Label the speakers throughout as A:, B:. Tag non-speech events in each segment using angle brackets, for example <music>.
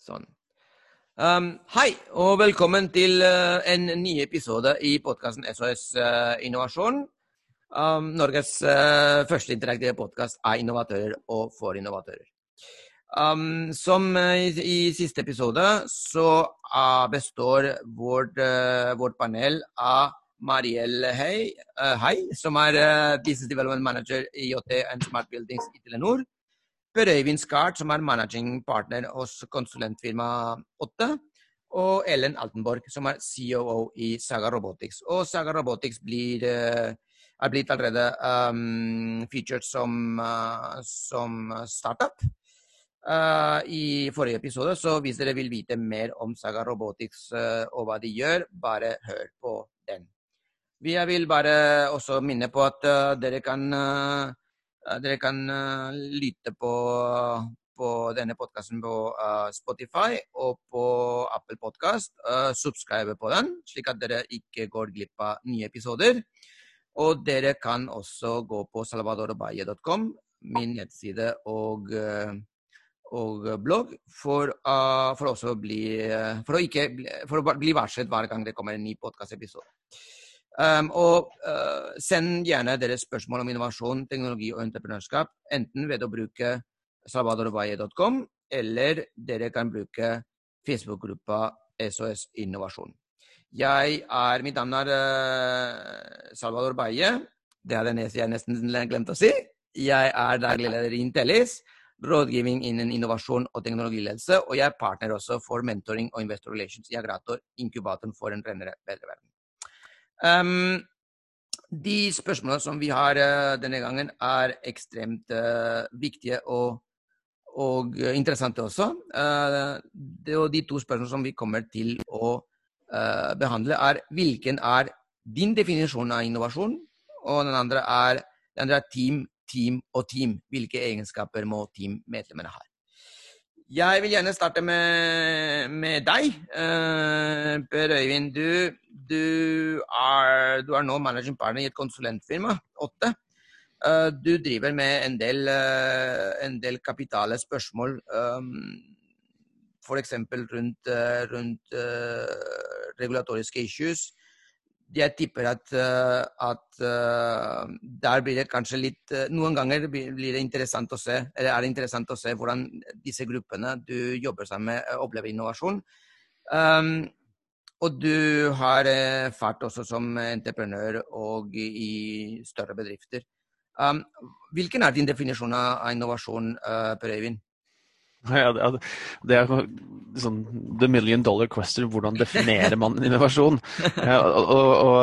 A: Sånn. Um, hei, og velkommen til uh, en ny episode i podkasten SOS uh, Innovasjon. Um, Norges uh, første interaktive podkast av innovatører og for innovatører. Um, som i, i, siste episode så består vårt, vårt, panel av Mariell Hei, Hei som er Business Development Manager i JT and Smart Buildings i Telenor. Per Øyvind Skart, som er managing partner hos konsulentfirmaet Åtte. Og Ellen Altenborg, som er COO i Saga Robotics. Og Saga Robotics blir, uh, er blitt allerede um, featured som, uh, som startup. Uh, I forrige episode, så hvis dere vil vite mer om Saga Robotics og hva de gjør, bare hør på den. Jeg vil bare også minne på at dere kan Eh, dere kan eh, lytte på, på denne podkasten på uh, Spotify og på Apple Podkast. Subscribe på den, slik at dere ikke går glipp av nye episoder. Og dere kan også gå på salvadorobaye.com, min nettside og, og blogg, for, for, også bli, for, å ikke, for å bli varslet hver gang det kommer en ny podkastepisode. Um, og uh, send gjerne deres spørsmål om innovasjon, teknologi og entreprenørskap, enten ved å bruke salvadorvaye.com, eller dere kan bruke Facebook-gruppa SOS Innovasjon. Jeg er, Mitt navn er uh, Salvador Baye. Det hadde jeg nesten glemt å si. Jeg er daglig leder i Intellis, rådgivning innen innovasjon og teknologiledelse, og jeg er partner også for mentoring og investor relations i Agrator, inkubatoren for en renere, bedre verden. Um, de spørsmålene som vi har uh, denne gangen, er ekstremt uh, viktige og, og interessante også. Uh, det, og de to spørsmålene som vi kommer til å behandle, er hvilken er din definisjon av innovasjon? Og den andre er, den andre er team, team og team. Hvilke egenskaper må teammedlemmene ha? Jeg vil gjerne starte med, med deg, Per Øyvind. Du, du, er, du, er, nå managing partner i et konsulentfirma, Åtte. Uh, du driver med en del, uh, en del kapitale spørsmål, um, f.eks. rundt, rundt regulatoriske issues jeg tipper at, eh, at der blir det kanskje litt Noen ganger blir det interessant å se, eller er det interessant å se hvordan disse gruppene du jobber sammen med, opplever innovasjon. Um, og du har uh, fart også som entreprenør og i, større bedrifter. Um, hvilken er din definisjon av innovasjon, Per Øyvind? <laughs>
B: Ja, det er sånn the million dollar question. Hvordan definerer man innovasjon? <laughs> Ja, og, og,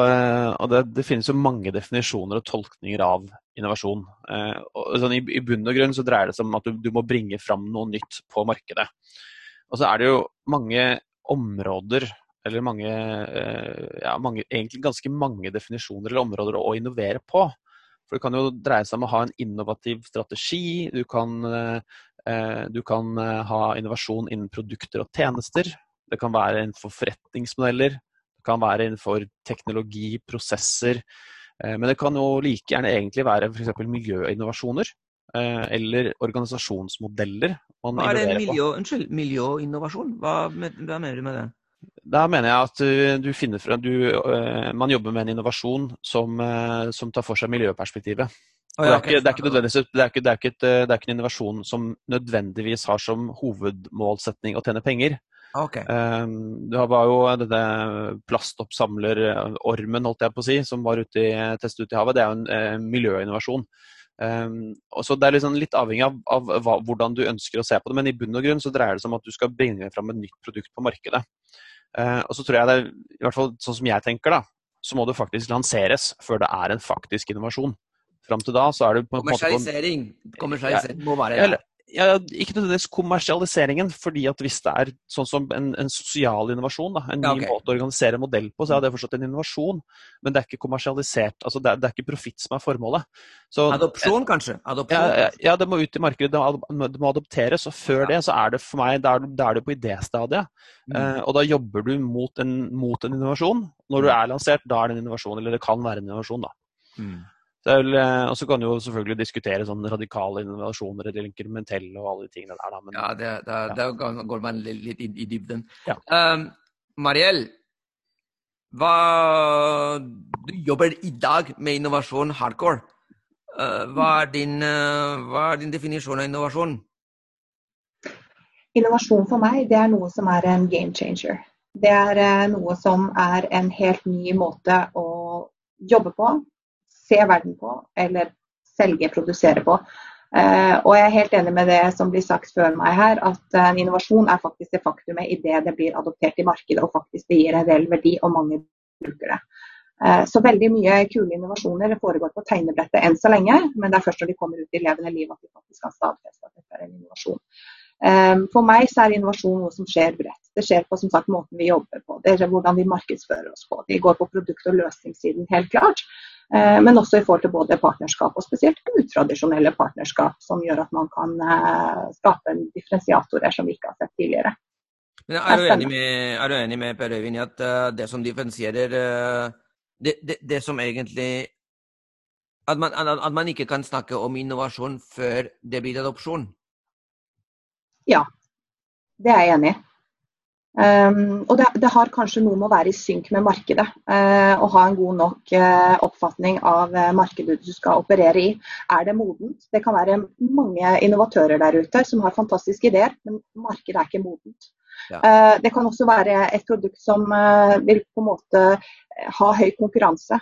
B: og det, det, finnes jo mange definisjoner og tolkninger av innovasjon. Eh, sånn, i, i, bunn og grunn så dreier det seg om at du, du, må bringe fram noe nytt på markedet. Og så er det jo mange områder, eller mange, eh, ja, mange egentlig ganske mange definisjoner eller områder å innovere på. For Det kan jo dreie seg om å ha en innovativ strategi. Du kan eh, Eh, du kan ha innovasjon innen produkter og tjenester. Det kan være innenfor forretningsmodeller. Det kan være innenfor teknologi, prosesser. Men det kan jo like gjerne egentlig være f.eks. miljøinnovasjoner. Eller organisasjonsmodeller.
A: Hva er det miljø, unnskyld, miljøinnovasjon? Hva, hva mener du med det?
B: Da mener jeg at du, du finner fra, du, man jobber med en innovasjon som, som tar for seg miljøperspektivet. Det er, ikke, det, er det, er ikke, det, er ikke et, det er ikke en innovasjon som nødvendigvis har som hovedmålsetning å tjene penger.
A: Okay.
B: Um, det var jo denne plastoppsamlerormen, holdt jeg på å si, som var ute i, testet ute i havet. Det er jo en eh, miljøinnovasjon. Um, og så Det er liksom litt avhengig av, av hva, hvordan du ønsker å se på det, men i bunn og grunn så dreier det seg om at du skal bringe fram et nytt produkt på markedet. Uh, og så tror jeg det, i hvert fall sånn som jeg tenker, da, så må det faktisk lanseres før det er en faktisk innovasjon. Fram til da så er det
A: på en måte Kommersialisering. Kommersialisering må være
B: det. Ja, ikke nødvendigvis kommersialiseringen, fordi at hvis det er sånn som en, en sosial innovasjon, da, en ny okay. måte å organisere modell på, så er det fortsatt en innovasjon, men det er ikke kommersialisert. altså Det er, det er ikke profitt som er formålet.
A: Så, Adopsjon, kanskje?
B: Adopsjon. Ja, ja, det må ut i markedet, det må adopteres. Og før det så er det for meg, da er, er du på idéstadiet. Mm. Eh, og da jobber du mot en, mot en, innovasjon. Når du mm. er lansert, da er det en innovasjon, eller det kan være en innovasjon, da. Mm. Og så kan du jo selvfølgelig diskutere sånn radikale innovasjoner eller inkrementelle og alle de tingene der. Da.
A: Men, ja, det, det, ja. det, går man litt i, i dybden.
B: Ja.
A: Um, Mariell, hva Du jobber i dag med innovasjon hardcore. Uh, hva, er din, uh, hva er din definisjon av innovasjon?
C: Innovasjon for meg det er noe som er en game changer. Det er uh, noe som er en helt ny måte å jobbe på, se verden på eller selge, produsere på. Uh, og jeg er helt enig med det som blir sagt før meg her, at uh, innovasjon er faktisk det faktumet idet det blir adoptert i markedet og faktisk det gir en reell verdi og mange bruker det. Uh, så veldig mye kule innovasjoner foregår på tegnebrettet enn så lenge, men det er først når de kommer ut i levende liv at de faktisk kan stadfeste at dette er en innovasjon. For meg så er innovasjon noe som skjer bredt. Det skjer på som sagt, måten vi jobber på, det er hvordan vi markedsfører oss på. Vi går på produkt- og løsningssiden, helt klart. Eh, men også i forhold til både partnerskap og spesielt utradisjonelle partnerskap, som gjør at man kan eh, skape en differensiatorer som vi ikke har sett tidligere.
A: Men er, du enig med, er du enig med Per Øyvind i at uh, det som differensierer det, det, det, som egentlig at man, at man, ikke kan snakke om innovasjon før det blir adopsjon?
C: Ja, det er jeg enig i. Um, og det, det, har kanskje noe med å være i synk med markedet. Uh, og ha en god nok uh, oppfatning av uh, markedet du skal operere i. Er det modent? Det kan være mange innovatører der ute som har fantastiske ideer, men markedet er ikke modent. Ja. det kan også være et produkt som vil på en måte ha høy konkurranse.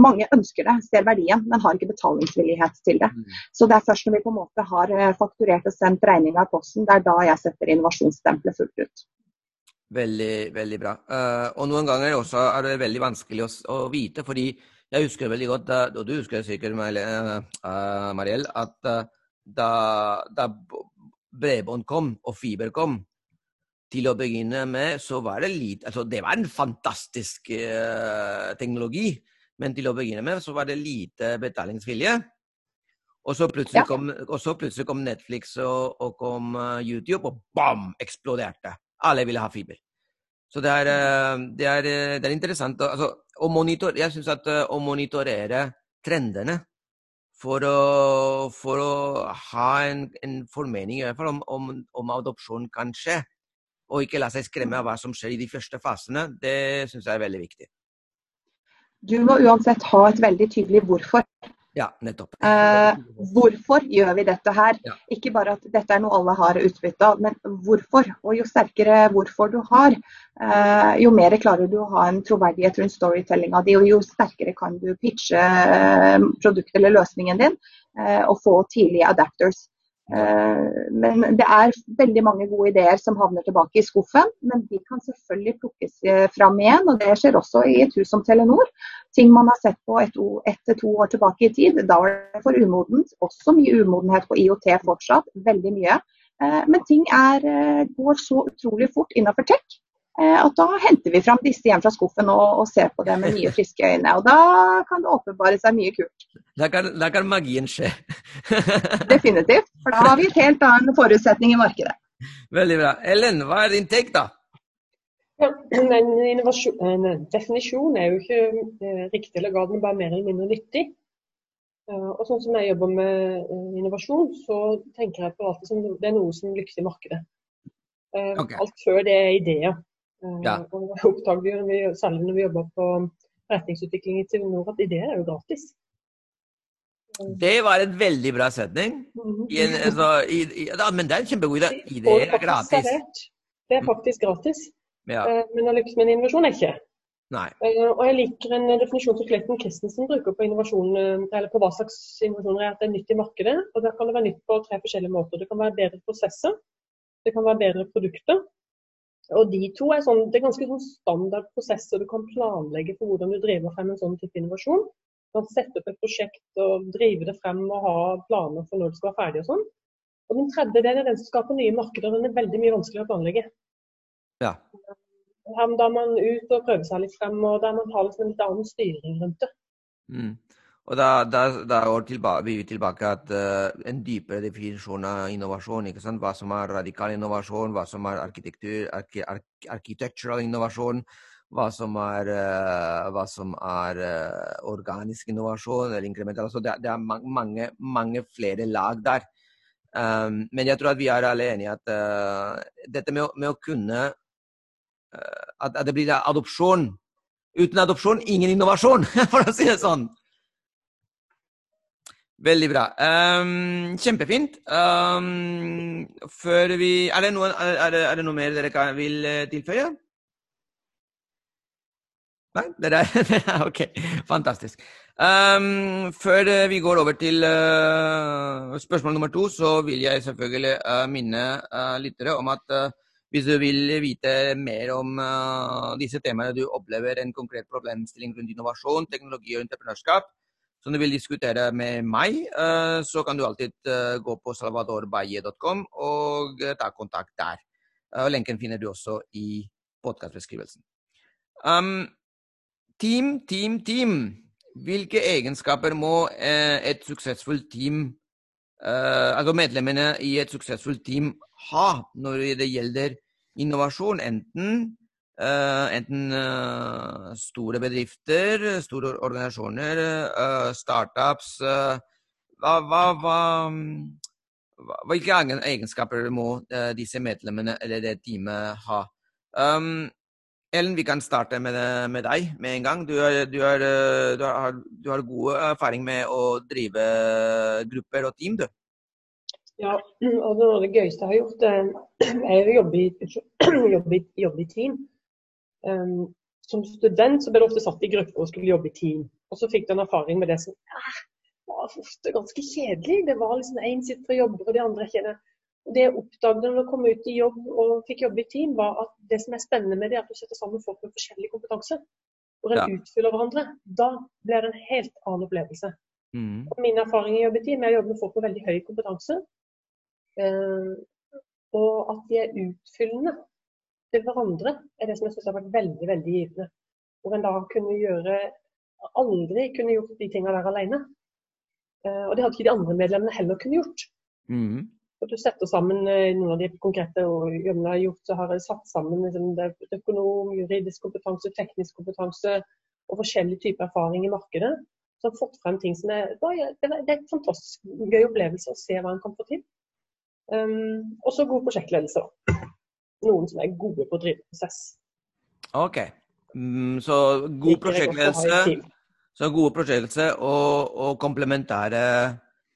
C: mange ønsker det, ser verdien, men har ikke betalingsvillighet til det. Mm. Så det er først når vi på en måte har fakturert og sendt regninga i posten, det er da jeg setter innovasjonsstempelet fullt ut.
A: Veldig, veldig bra. Uh, og noen ganger også er det veldig vanskelig å, å vite, fordi jeg husker veldig godt, og du husker sikkert, uh, Mariell, at da, da bredbånd kom og fiber kom, til å begynne med, så var det lite Altså, det var en fantastisk teknologi, men til å begynne med så var det lite betalingsvilje. Og så plutselig, ja. kom, så plutselig kom, Netflix og, og kom YouTube, og bam! Eksploderte. Alle ville ha fiber. Så det er, eh, det er, eh, det er interessant altså, å monitor, Jeg syns at eh, å monitorere trendene for å, for å ha en, en, formening i hvert fall om, om, om adopsjon kan skje, og ikke la seg skremme av hva som skjer i de første fasene, det syns jeg er veldig viktig.
C: Du må uansett ha et veldig tydelig hvorfor.
A: Ja, nettopp.
C: Eh, hvorfor gjør vi dette her? Ja. Ikke bare at dette er noe alle har utbytte av, men hvorfor. Og jo sterkere hvorfor du har, eh, jo mer klarer du å ha en troverdighet rundt storytellinga di, og jo sterkere kan du pitche eh, produktet eller løsningen din eh, og få tidlige adapters. Eh, men det er veldig mange gode ideer som havner tilbake i skuffen. Men de kan selvfølgelig plukkes eh, fram igjen, og det skjer også i et hus som Telenor. Ting man har sett på ett til to år tilbake i tid. Da var det for umodent. Også mye umodenhet på IOT fortsatt. Veldig mye. Eh, men ting er, går så utrolig fort innenfor tech at da henter vi fram disse igjen fra skuffen og, og ser på det med nye, friske øyne. Og da kan det åpenbare seg mye kult.
A: Da kan, da kan magien skje. <laughs>
C: Definitivt. For da har vi et helt annen forutsetning i markedet.
A: Veldig bra. Ellen, hva er din take, da?
D: Ja, en, definisjon er jo ikke eh, riktig eller galt, men bare mer eller mindre nyttig. Og sånn som jeg jobber med innovasjon, så tenker jeg på alt som det er noe som lykkes i markedet. Okay. Alt før det er ideer. Ja. Og oppdager vi, særlig når vi jobber på retningsutvikling i Telenor, at ideer er jo gratis.
A: Det var en veldig bra setning. I En, altså, i, i, da, men det er en kjempegod idé. Det er gratis.
D: Det er faktisk gratis. Ja. Uh, men en innovasjon er ikke.
A: Nei.
D: Uh, og jeg liker en definisjon som Clayton Christensen bruker på innovasjon, eller på hva slags innovasjoner er at det er nytt i markedet. og Da kan det være nytt på tre forskjellige måter. Det kan være bedre prosesser, det kan være bedre produkter. Og de to er, sånn, det er ganske sånn standard prosesser du kan planlegge for hvordan du driver frem en sånn type innovasjon kan sette opp et prosjekt og drive det frem og ha planer for når det skal være ferdig og sånn. Og den tredje delen er den som skaper nye markeder. Den er veldig mye vanskeligere å planlegge.
A: Ja.
D: Da man ut og prøver seg litt frem, og der man har liksom en litt annen styring rundt det.
A: Mm. Og da, da, da tilbake, vi tilbake at uh, en dypere definisjon av innovasjon. ikke sant? Hva som er radikal innovasjon, hva som er arkitektur, arki, ark, architectural innovasjon, hva som er, uh, hva som er uh, organisk innovasjon eller inkremental. Altså det, det, er mange, mange, flere lag der. Um, men jeg tror at vi er alle enige at dette med å, med å kunne at, at, det blir adopsjon. Uten adopsjon, ingen innovasjon, <laughs> for å si det sånn. Veldig bra. Um, kjempefint. Um, før vi er det, noen, er, det, er det, noe mer dere kan, vil tilføye? Nei, <laughs> det er OK. Fantastisk. Um, før vi går over til uh, spørsmål nummer to, så vil jeg selvfølgelig uh, minne uh, lyttere om at hvis du vil vite mer om disse temaene du opplever en konkret problemstilling rundt innovasjon, teknologi og entreprenørskap, som du vil diskutere med meg, så kan du alltid gå på salvadorbaye.com og ta kontakt der. Lenken finner du også i podkastbeskrivelsen. Um, Team, team, team. Hvilke egenskaper må eh, et suksessfullt team, eh, altså medlemmene i et suksessfullt team, ha når det gjelder innovasjon? Enten, eh, enten store bedrifter, store organisasjoner, startups hva, hva, hva, Hvilke egenskaper må disse medlemmene eller det teamet ha? Um, Ellen, vi kan starte med, med deg med en gang. Du, er, du, er, du, har, du, har, god erfaring med å drive grupper og team, du.
D: Ja, og det gøyeste jeg har gjort, eh, er å jobbe <clears throat> jobbe jobbe i team. Um, som student så ble du ofte satt i grupper og skulle jobbe i team. Og så fikk du en erfaring med det som ah, var ofte ganske kjedelig. Det var liksom én sitter og jobber, og de andre ikke det jeg oppdaget når jeg kom ut i jobb og fikk jobbe i team, var at det som er spennende med det, er at du setter sammen folk med forskjellig kompetanse. Hvor en ja. utfyller hverandre. Da blir det en helt annen opplevelse. Mm. Min erfaring i jobb i team er å jobbe med folk med veldig høy kompetanse. Eh, og at de er utfyllende til hverandre, er det som jeg syns har vært veldig veldig givende. Hvor en da kunne gjøre Aldri kunne gjort de tingene der alene. Eh, og det hadde ikke de andre medlemmene heller kunne gjort. Mm. At du setter sammen eh, noen av de konkrete og jeg har gjort, så har jeg satt sammen liksom, økonom, juridisk kompetanse, teknisk kompetanse og forskjellig type erfaring i markedet. Så har fått frem ting som er Det er en fantastisk gøy opplevelse å se hva en kan få til. Um, og så god prosjektledelse, da. Noen som er gode på å drive prosess.
A: OK. Mm, så god prosjektledelse, så gode prosjektledelse og, og komplementære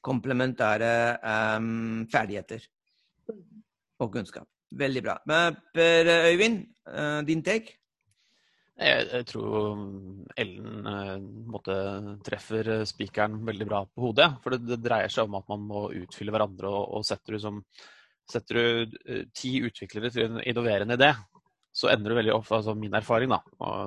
A: komplementære um, ferdigheter og kunnskap. Veldig bra. Men Per Øyvind, uh, din take?
B: Jeg, jeg, tror Ellen uh, måtte treffer spikeren veldig bra på hodet. For det, det, dreier seg om at man må utfylle hverandre. Og, og setter, ut som, setter du uh, ti utviklere til en innoverende idé, så ender du veldig ofte, altså min erfaring, da,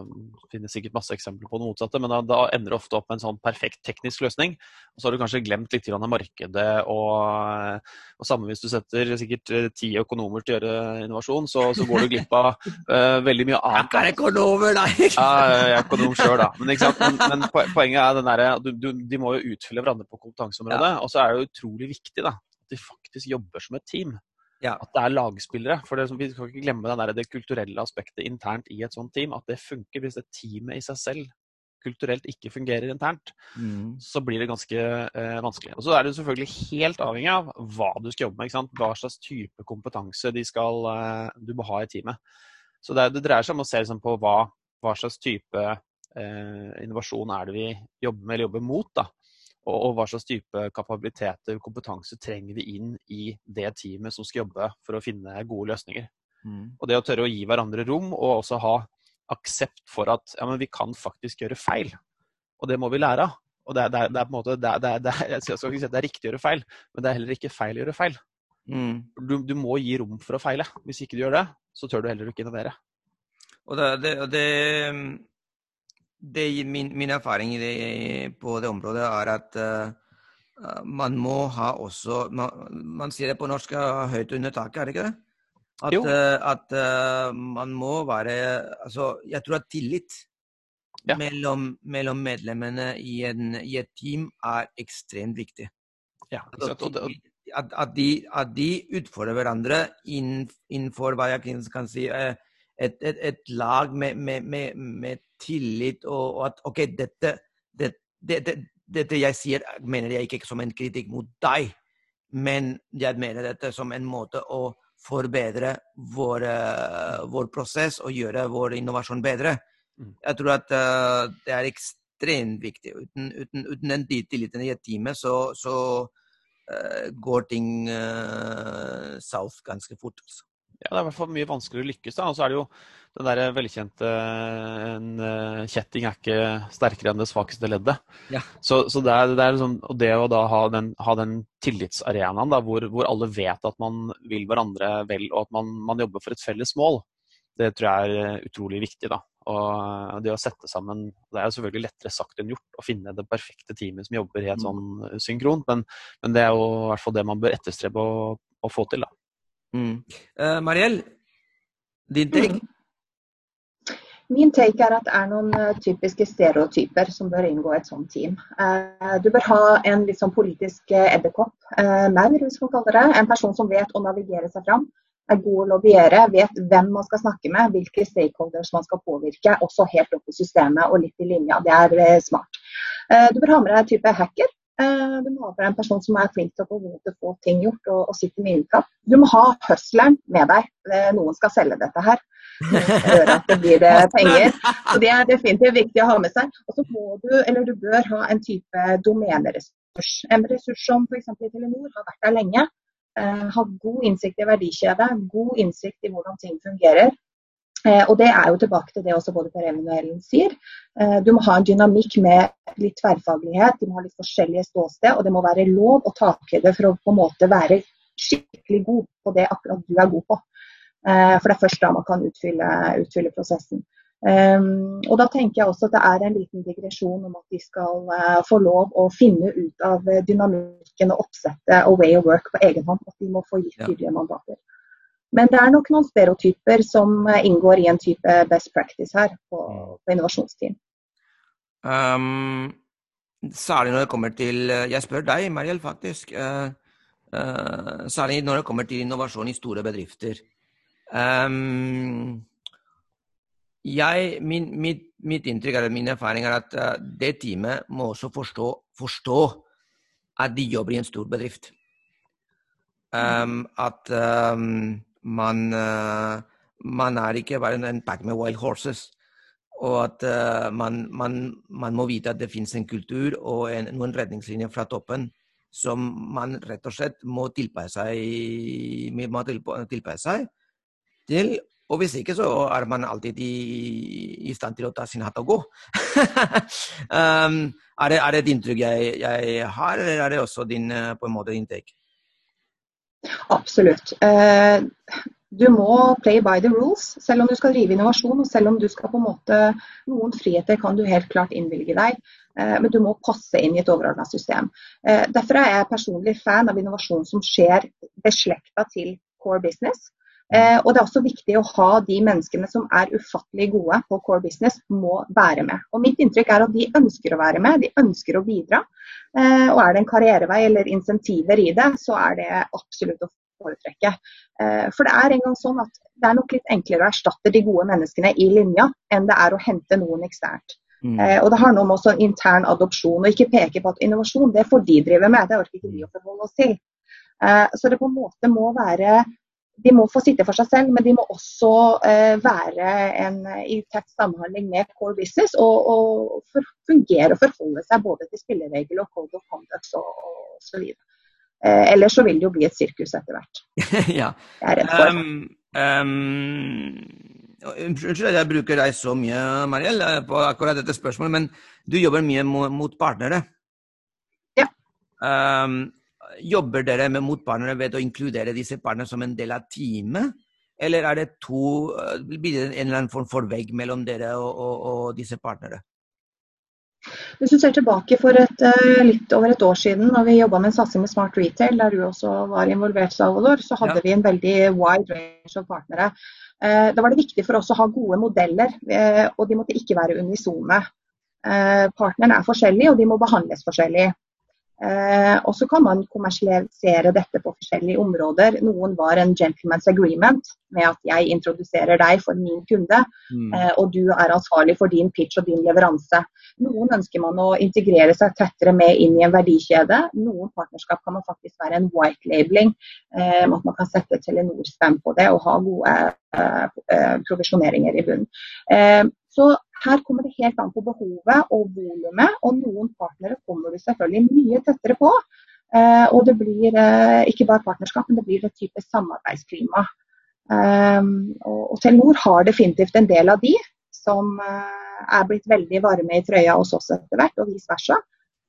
B: det finnes sikkert masse eksempler på det motsatte, men da, da ender du ofte opp med en sånn perfekt teknisk løsning. Og så har du kanskje glemt litt av markedet, og, og samme hvis du setter sikkert eh, ti økonomer til å gjøre innovasjon, så, så går du glipp av uh, veldig mye annet.
A: Jeg er økonomer, da!
B: ja, jeg er økonom sjøl, da. Men, men, men, poenget er den derre du, du, De må jo utfylle hverandre på kompetanseområdet, ja. og så er det utrolig viktig da, at de faktisk jobber som et team. Ja. At det er lagspillere. For det, Vi skal ikke glemme der, det kulturelle aspektet internt i et sånt team. At det funker. Hvis det teamet i seg selv kulturelt ikke fungerer internt, mm. så blir det ganske eh, vanskelig. Og Så er det selvfølgelig helt avhengig av hva du skal jobbe med. Hva slags type kompetanse de skal, eh, du må ha i teamet. Så det, det, dreier seg om å se liksom, på hva, hva, slags type eh, innovasjon er det vi jobber med eller jobber mot. da og, og hva slags type kapabiliteter og kompetanse trenger vi inn i det teamet som skal jobbe for å finne gode løsninger. Mm. Og det å tørre å gi hverandre rom, og også ha aksept for at ja, men vi kan faktisk gjøre feil. Og det må vi lære av. Og det, det, det er på en måte, det, det, <laughs> jeg skal ikke si at det er riktig å gjøre feil, men det er heller ikke feil å gjøre feil. Mm. Du, du, må gi rom for å feile. Hvis ikke du gjør det, så tør du heller ikke innovere.
A: Og det, det, min, min, erfaring det, på det området er at uh, man må ha også man, man, sier det på norsk høyt under taket, er det ikke det? At, uh, at uh, man må være Altså, jeg tror at tillit ja. mellom, mellom, medlemmene i, en, i, et team er ekstremt viktig. Ja, altså, at, at, de, at, de, utfordrer hverandre innenfor hva jeg kan si et, et, et lag med, med, med, med, tillit og, og, at OK, dette, det, det, dette jeg sier, mener jeg ikke som en kritikk mot deg, men jeg mener dette som en måte å forbedre vår, vår prosess og gjøre vår innovasjon bedre. Mm. Jeg tror at uh, det er ekstremt viktig. Uten, uten, uten den tilliten i et team, så, så uh, går ting uh, south ganske fort. Altså.
B: Ja, det er i hvert fall mye vanskeligere å lykkes. da, Og så er det jo den der velkjente en kjetting er ikke sterkere enn det svakeste leddet. Ja. Så, så det, er, det er liksom, og det å da ha den, ha den tillitsarenaen da, hvor, hvor, alle vet at man vil hverandre vel, og at man, man, jobber for et felles mål, det tror jeg er utrolig viktig. da. Og det å sette sammen Det er jo selvfølgelig lettere sagt enn gjort å finne det perfekte teamet som jobber helt mm. sånn synkront, men, men det er jo i hvert fall det man bør etterstrebe å, å få til, da.
A: Mm. Uh, Mariell, din take? Mm.
C: Min take er at det er noen uh, typiske stereotyper som bør inngå i et sånt team. Uh, du bør ha en litt sånn politisk edderkopp, maur hvis man kaller det. En person som vet å navigere seg fram er god å lobbyere, vet hvem man skal snakke med, hvilke stakeholders man skal påvirke, også helt opp i systemet og litt i linja. Det er eh, smart. Eh, du bør ha med deg en type hacker. Eh, du må være en person som er flink til å få, ting gjort og, og sitter med innkapp. Du må ha hustleren med deg. Noen skal selge dette her. Gjøre at det blir penger. Så Det er definitivt viktig å ha med seg. Og så må du, eller du bør ha en type domeneressurs. En ressurs som f.eks. Telenor har vært der lenge Eh, ha god innsikt i verdikjede, god innsikt i hvordan ting fungerer. Eh, og Det er jo tilbake til det også både Per Even og Ellen sier. Eh, du må ha en dynamikk med litt tverrfaglighet, de må ha litt forskjellige ståsted. Og det må være lov å ta det for å på en måte være skikkelig god på det akkurat du er god på. For det er først da man kan utfylle, utfylle prosessen. Um, og Da tenker jeg også at det er en liten digresjon om at de skal uh, få lov å finne ut av dynamikken og oppsettet og way of work på egen hånd. At de må få gitt tydelige mandater. Men det er nok noen stereotyper som uh, inngår i en type best practice her på, på innovasjonsteam.
A: Um, særlig når det kommer til Jeg spør deg, Mariel, faktisk. særlig når det kommer til innovasjon i store bedrifter. Um, jeg, min, mitt, mitt, inntrykk eller min erfaring er at uh, det teamet må også forstå, forstå, at de jobber i en stor bedrift. Um, at um, man, uh, man er ikke bare en pack med wild horses. Og at uh, man, man, man, må vite at det finnes en kultur og en, noen redningslinjer fra toppen som man rett og slett må tilpasse seg, må tilpasse seg til og hvis ikke, så er man alltid i, i stand til å ta sin hatt og gå. <laughs> um, er, det, er, det, et inntrykk jeg, jeg, har, eller er det også din, eh, på en måte din take?
C: Absolutt. Uh, du må play by the rules, selv om du skal drive innovasjon. og selv om du skal på en måte, Noen friheter kan du helt klart innvilge deg, uh, men du må passe inn i et overordna system. Uh, derfor er jeg personlig fan av innovasjon som skjer beslekta til core business. Eh, og Det er også viktig å ha de menneskene som er ufattelig gode på core business, må være med. Og Mitt inntrykk er at de ønsker å være med, de ønsker å bidra. Eh, og Er det en karrierevei eller insentiver i det, så er det absolutt å foretrekke. Eh, for det er en gang sånn at det er nok litt enklere å erstatte de gode menneskene i linja, enn det er å hente noen eksternt. Mm. Eh, og Det handler om også intern adopsjon, og ikke peke på at innovasjon det får de drive med, det orker ikke vi å forholde oss til. Eh, så det på en måte må være de må få sitte for seg selv, men de må også eh, være en, i tett samhandling med core business og, og for, fungere og forholde seg både til spilleregler og code of conduct og osv. Eh, ellers så vil det jo bli et sirkus etter hvert. <laughs>
A: ja. Er. Um, um, unnskyld at jeg bruker deg så mye, Mariell, eh, på akkurat dette spørsmålet, men du jobber mye mot partnere.
C: Ja.
A: Um, Jobber dere med motpartnere ved å inkludere disse partnerne som en del av teamet? Eller er det to, eh, blir det en eller annen form for vegg mellom dere og, og, og disse partnere?
C: Hvis du ser tilbake for et, eh, litt over et år siden, når vi jobba med en satsing med Smart Retail, der du også var involvert, Salvador, så hadde ja. vi en veldig wide range av partnere. Eh, da var det viktig for oss å ha gode modeller, og de måtte ikke være unisone. Partnerne er forskjellige, og de må behandles forskjellig. Eh, og så kan man kommersialisere dette på forskjellige områder. Noen var en gentleman's agreement med at jeg introduserer deg for min kunde, mm. eh, og du er ansvarlig for din pitch og din leveranse. Noen ønsker man å integrere seg tettere med inn i en verdikjede. Noen partnerskap kan man faktisk være en white labeling, eh, at man kan sette Telenor-spam på det og ha gode eh, eh, provisjoneringer i bunnen. Eh, så her kommer det helt an på behovet og volumet, og noen partnere kommer du selvfølgelig mye tettere på. Eh, og det blir eh, ikke bare partnerskap, men det blir et type samarbeidsklima. Eh, og, Telenor har definitivt en del av de som er blitt veldig varme i trøya hos oss etter hvert, og vice versa.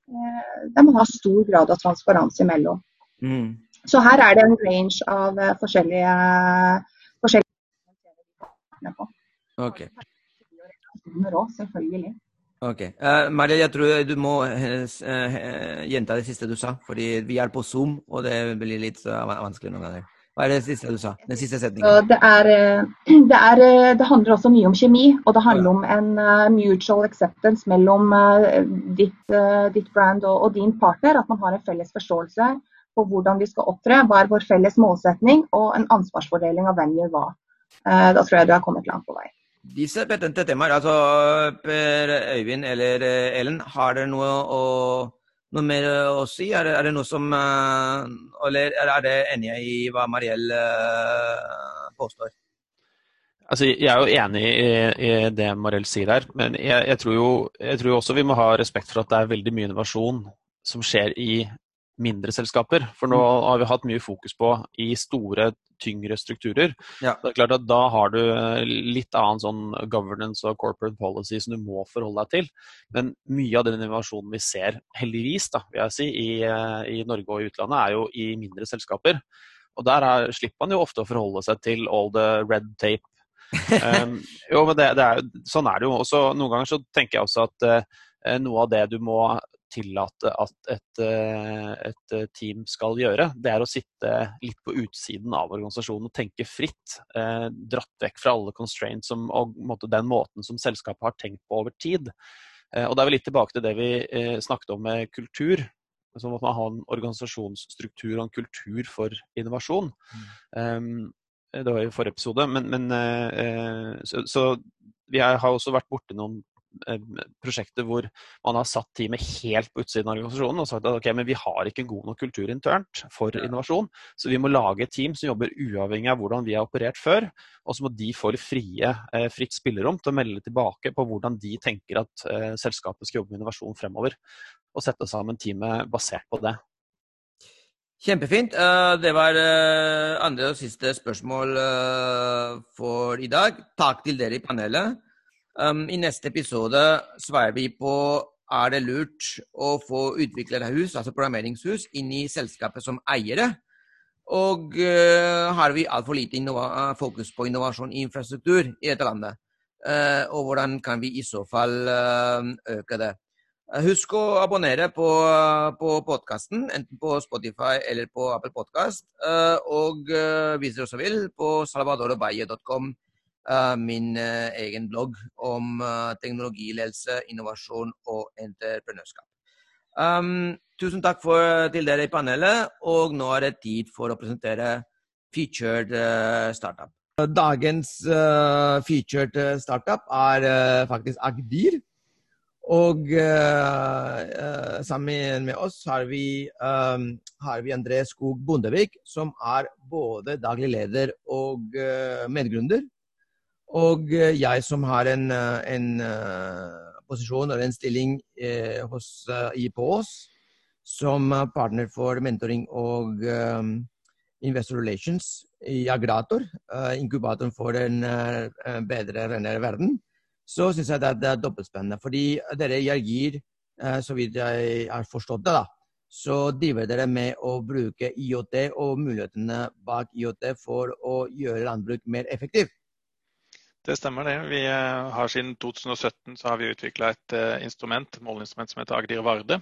C: Eh, der man har stor grad av transparanse imellom. Mm. Så her er det en range av forskjellige, forskjellige på.
A: Okay
C: personer òg, selvfølgelig.
A: Ok. Uh, Maria, jeg tror du må uh, gjenta det siste du sa, fordi vi er på Zoom, og det blir litt uh, vanskelig noen ganger. Hva er det siste du sa? Den siste setningen?
C: Det, er, <clears throat> det, er, det, handler også mye om kjemi, og det handler om en mutual acceptance mellom ditt, ditt brand og, og, din partner. At man har en felles forståelse på hvordan vi skal opptre, hva er vår felles målsetning, og en ansvarsfordeling av hvem gjør hva. Da tror jeg du har kommet langt på vei.
A: Disse betente temaer, altså Per Øyvind eller eh, Ellen, har dere noe, noe mer å si? Er det, er det noe som eh, Eller er det enige i hva Mariell eh, påstår?
B: Altså, jeg er jo enig i, i det Mariell sier her, men jeg, jeg, tror jo jeg tror også vi må ha respekt for at det er veldig mye innovasjon som skjer i mindre selskaper. For nå mm. har vi hatt mye fokus på i store, tyngre strukturer. Ja. Det er klart at Da har du eh, litt annen sånn governance og corporate policy som du må forholde deg til. Men mye av den innovasjonen vi ser, heldigvis, da, vil jeg si, i, eh, i Norge og i utlandet, er jo i mindre selskaper. Og der er, slipper man jo ofte å forholde seg til all the red tape. um, <laughs> jo, men det, det er, Sånn er det jo. Også, noen ganger så tenker jeg også at uh, noe av det du må tillate at et, eh, et, eh, team skal gjøre. Det er å sitte litt på utsiden av organisasjonen og tenke fritt. Eh, dratt vekk fra alle constraints som, og måte, den måten som selskapet har tenkt på over tid. Eh, og Da er vi litt tilbake til det vi eh, snakket om med kultur. Som at man har en organisasjonsstruktur og en kultur for innovasjon. Mm. Um, det var i forrige episode. Men, men eh, så, så, vi har også vært borti noen prosjekter hvor man har satt teamet helt på utsiden av organisasjonen og sagt at ok, men vi har ikke en god nok kultur internt for innovasjon, så vi må lage et team som jobber uavhengig av hvordan vi har operert før. Og så må de få frie, eh, fritt spillerom til å melde tilbake på hvordan de tenker at eh, selskapet skal jobbe med innovasjon fremover. Og sette sammen teamet basert på det.
A: Kjempefint. Det var andre og siste spørsmål for i dag. Takk til dere i panelet. Um, I neste episode svarer vi på er det lurt å få utviklerhus, altså programmeringshus, inn i selskapet som eiere. Og uh, har vi altfor lite fokus på innovasjon i infrastruktur i dette landet? Uh, og hvordan kan vi i så fall uh, øke det? Husk å abonnere på, på podkasten, enten på Spotify eller på Apple Podkast. Og hvis dere også vil, på salvadorobaye.com min uh, egen blogg om uh, teknologiledelse, innovasjon og entreprenørskap. Um, tusen takk for, til dere i panelet, og nå er det tid for å presentere featured startup. Dagens featured startup er faktisk Agdir. Og uh, sammen med oss har vi, um, har vi André Skog Bondevik, som er både daglig leder og uh, medgründer. Og eh, jeg som har en, eh, en uh, posisjon og en stilling hos uh, IPOs som partner for mentoring og investor relations i Agrator, inkubatoren for en bedre, renere verden, så syns jeg det, er dobbeltspennende. Fordi dere gir, så vidt jeg har forstått det, da, så driver dere med å bruke IOT og mulighetene bak IOT for å gjøre landbruk mer effektivt.
E: Det stemmer det. Vi eh, har Siden 2017 så har vi utvikla et uh, instrument, måleinstrument som heter Agdir Varde.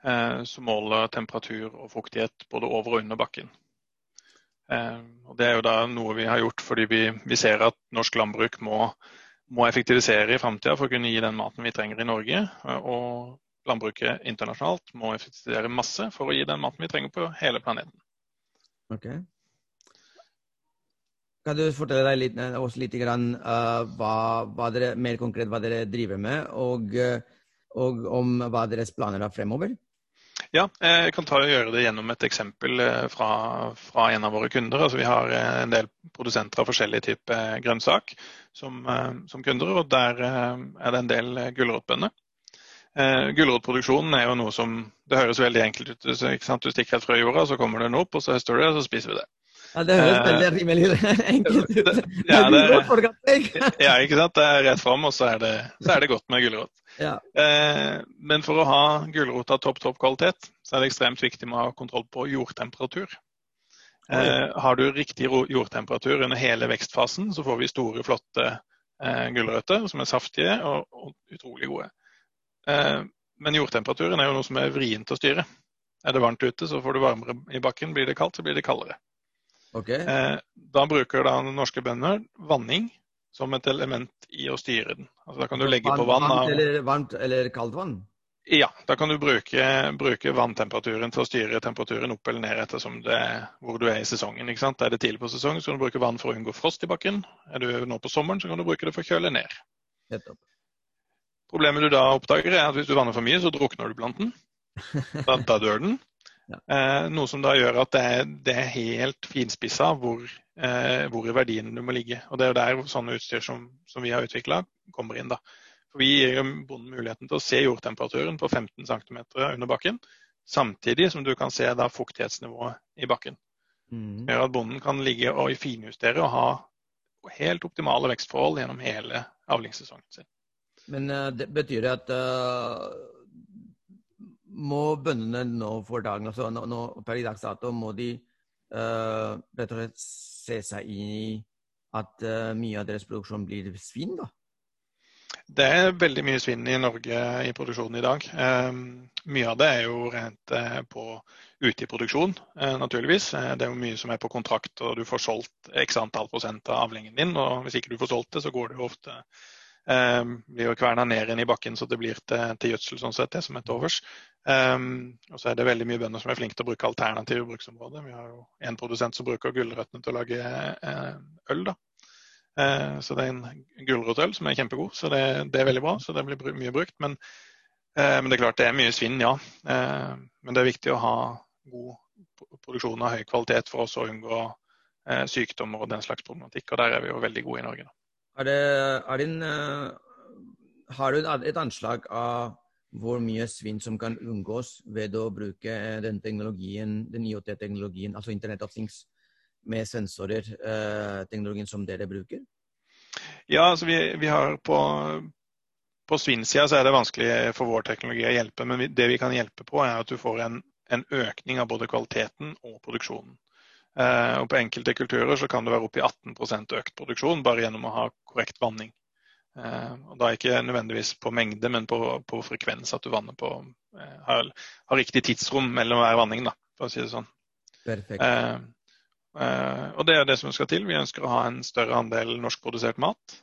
E: Uh, som måler temperatur og fuktighet både over og under bakken. Og det er jo da noe vi har gjort fordi vi, vi ser at norsk landbruk må, må effektivisere i framtida for å kunne gi den maten vi trenger i Norge. og landbruket internasjonalt må effektivisere masse for å gi den maten vi trenger på hele planeten.
A: Ok. Kan du fortelle deg litt, oss litt grann, uh, hva, hva dere, mer konkret hva dere driver med, og, og om hva deres planer er fremover?
E: Ja, jeg kan ta og gjøre det gjennom et eksempel fra, fra en av våre kunder. Altså, vi har en del produsenter av forskjellige typer grønnsak som, som, kunder, og der er det en del gulrotbønner. Uh, Gulrotproduksjonen er jo noe som Det høres veldig enkelt ut. Du stikker et frø i jorda, så kommer den opp, og så høster du det, og så spiser vi det.
A: Ja, Det høres veldig uh, rimelig <laughs> enkelt ut.
E: Ja, det, <laughs> ja, ikke sant. Det er rett fram, og så er det, så er det godt med gulrot.
A: Ja.
E: Uh, men for å ha gulrot av topp topp kvalitet, så er det ekstremt viktig med å ha kontroll på jordtemperatur. Uh, har du riktig jordtemperatur under hele vekstfasen, så får vi store, flotte gulrøtter som er saftige og, og utrolig gode. Men jordtemperaturen er jo noe som er vrient å styre. Er det varmt ute, så får du varmere i bakken. Blir det kaldt, så blir det kaldere.
A: Okay.
E: Eh, da bruker da norske bønder vanning som et element i å styre den. Altså, da kan du legge på vann
A: varmt, eller, varmt eller kaldt vann?
E: Ja, da kan du bruke, bruke, vanntemperaturen til å styre temperaturen opp eller ned ettersom det, hvor du er i sesongen. ikke sant? Er det tidlig på sesongen, så kan du bruke vann for å unngå frost i bakken. Er du nå på sommeren, så kan du bruke det for å kjøle ned. Problemet du da oppdager, er at hvis du vanner for mye, så drukner du planten. Da, da dør den. Eh, noe som da gjør at det er, det er helt finspissa hvor, eh, hvor i verdiene du må ligge. Og Det er jo der sånne utstyr som, som vi har utvikla, kommer inn. da. For Vi gir bonden muligheten til å se jordtemperaturen på 15 cm under bakken, samtidig som du kan se da fuktighetsnivået i bakken. Mm. Gjør at bonden kan ligge og finjustere og ha helt optimale vekstforhold gjennom hele avlingssesongen sin.
A: Men uh, det betyr det at uh må bøndene nå for dagen, altså nå, nå, per i dags dato, må de uh, rett se seg inn i at uh, mye av deres produksjon blir svinn, da?
E: Det er veldig mye svinn i Norge i produksjonen i dag. Um, mye av det er jo rent uh, på ute i produksjon, naturligvis. det er jo mye som er på kontrakt, og du får solgt x antall prosent av avlingen din. og Hvis ikke du får solgt det, så går det jo ofte Um, blir jo kverna ned igjen i bakken så det blir til, til gjødsel sånn sett, det som er til overs. Um, og så er det veldig mye bønder som er flinke til å bruke alternative bruksområder. Vi har jo en produsent som bruker gulrøttene til å lage eh, øl. da. Uh, så det er en gulrotøl som er kjempegod, så det, det, er veldig bra. Så det blir mye brukt. Men, uh, men, det er klart det er mye svinn, ja. men det er viktig å ha god produksjon av høy kvalitet for oss å unngå sykdommer og den slags problematikk. Og der er vi jo veldig gode i Norge. da.
A: Er det, er det en, uh, har du et anslag av hvor mye svinn som kan unngås ved å bruke den teknologien, den IOT-teknologien, altså Internet of Things, med sensorer, uh, teknologien som dere bruker?
E: Ja, altså vi, vi har på, på svinnsida er det vanskelig for vår teknologi å hjelpe, men det vi kan hjelpe på, er at du får en, en økning av både kvaliteten og produksjonen. Eh, og På enkelte kulturer så kan det være oppi 18% økt produksjon bare gjennom å ha korrekt vanning. Eh, og Da ikke nødvendigvis på mengde, men på, på frekvens. At du vanner på eh, har, har, riktig tidsrom mellom hver vanning, da, for å si det sånn.
A: Perfekt.
E: og det er det som skal til. Vi ønsker å ha en større andel norskprodusert mat.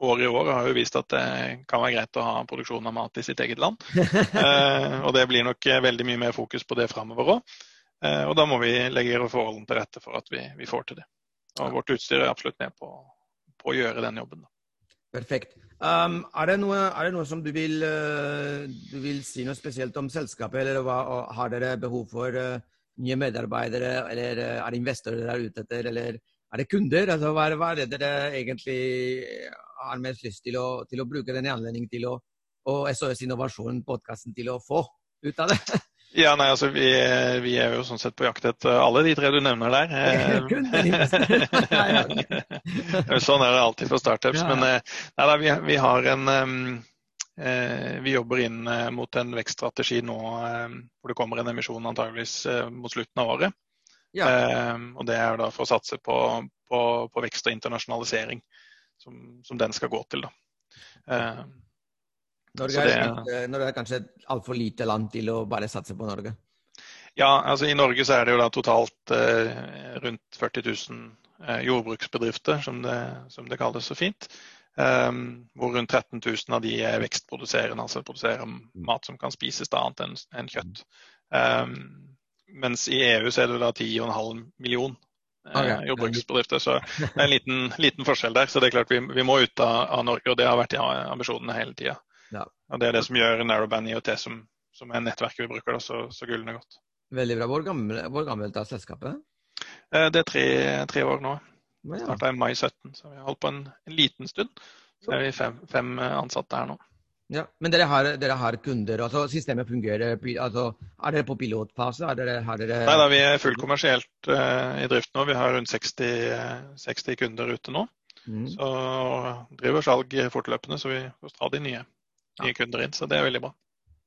E: År i år har jo vist at det kan være greit å ha produksjon av mat i sitt eget land. <laughs> og det blir nok veldig mye mer fokus på det framover òg. Eh, og da må vi legge forholdene til rette for at vi, vi får til det. Og vårt utstyr er absolutt med på, på å gjøre den jobben.
A: Perfekt. Um, er, det noe, er, det noe, som du vil, uh, du vil, si noe spesielt om selskapet, eller hva, har dere behov for uh, nye medarbeidere, eller er det investorer der ute etter, eller er det kunder? Altså, hva, er, hva, er, det dere egentlig har mest lyst til å, til å bruke denne anledningen til å, og SOS Innovasjon, podkasten, til å få ut av det? <laughs>
E: Ja, nei, altså vi, vi, er jo sånn sett på jakt etter alle de tre du nevner der. <laughs> <laughs> <laughs> sånn er det alltid for startups. Men eh, nei, da, vi, vi, har en eh, Vi jobber inn eh, mot en vekststrategi nå hvor det kommer en emisjon antageligvis mot slutten av året. Ja. og det er da for å satse på, på, på vekst og internasjonalisering, som, som, den skal gå til. da.
A: Norge er, det, Norge er kanskje et altfor lite land til å bare satse på Norge?
E: Ja, altså i Norge så er det jo da totalt eh, rundt 40 000 eh, jordbruksbedrifter, som det, som det, kalles så fint. Um, hvor rundt 13 000 av de er vekstproduserende, altså produserer mat som kan spises da annet enn en kjøtt. Um, mens i EU så er det da 10,5 million eh, jordbruksbedrifter. Så det er en liten, liten forskjell der. Så det er klart vi, vi må ut av, av Norge, og det har vært ja, ambisjonene hele tida. Og det er det som gjør Narrowband IOT, som, som er nettverket vi bruker, da, så, så gullende godt.
A: Veldig bra. Hvor gammel- hvor gammelt er selskapet?
E: Eh, Det er tre, tre år nå.
A: Ja.
E: Starta i mai 17, så vi har holdt på en, en liten stund. Så er vi fem, fem eh, ansatte her nå.
A: Ja. Men dere har, dere har kunder, altså systemet fungerer? Altså, er dere på pilotfase? Er dere, har dere
E: Nei da, Vi er fullkommersielt uh, i drift nå. Vi har rundt 60, eh, 60 kunder ute nå.
A: Mm.
E: Så driver salg fortløpende, så vi får stadig nye, nye kunder inn. Så det er veldig bra.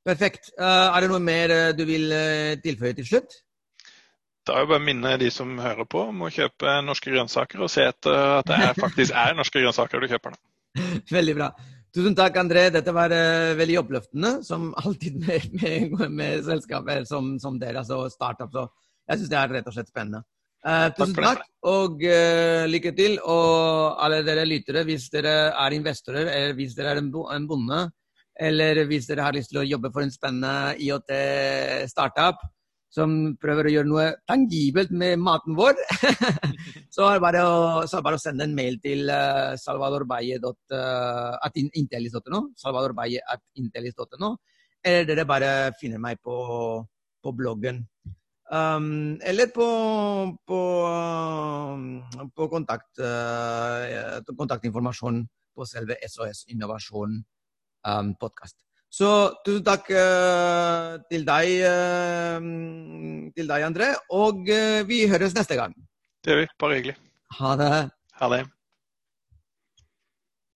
A: Perfekt. Eh, er det noe mer eh, du vil eh, tilføye til slutt?
E: Da er jo bare å minne de som hører på om å kjøpe norske grønnsaker, og se etter at det er, faktisk <laughs> er norske grønnsaker du kjøper. da.
A: Veldig bra. Tusen takk, André. Dette var veldig oppløftende, som alltid med, med, med selskaper som, som dere, altså startup. Så jeg syns det er rett og slett spennende. Uh, tusen
E: takk,
A: takk, og uh, lykke til. Og alle dere lyttere, hvis dere er investorer, eller hvis dere er en bonde, eller hvis dere har lyst til å jobbe for en spennende IOT-startup som prøver å gjøre noe tangibelt med maten vår, <laughs> så er det bare å, bare å sende en mail til uh, salvadorbaye.intellis.no, salvadorbaye.intellis.no, eller dere bare finner meg på, på bloggen. Um, eller på, på, på kontakt, uh, kontaktinformasjon på selve SOS Innovasjon um, podkast. Så tusen takk uh, til deg, uh, til deg, André. Og uh, vi høres neste gang.
E: Det gjør vi. Bare hyggelig.
A: Ha det.
E: Ha det.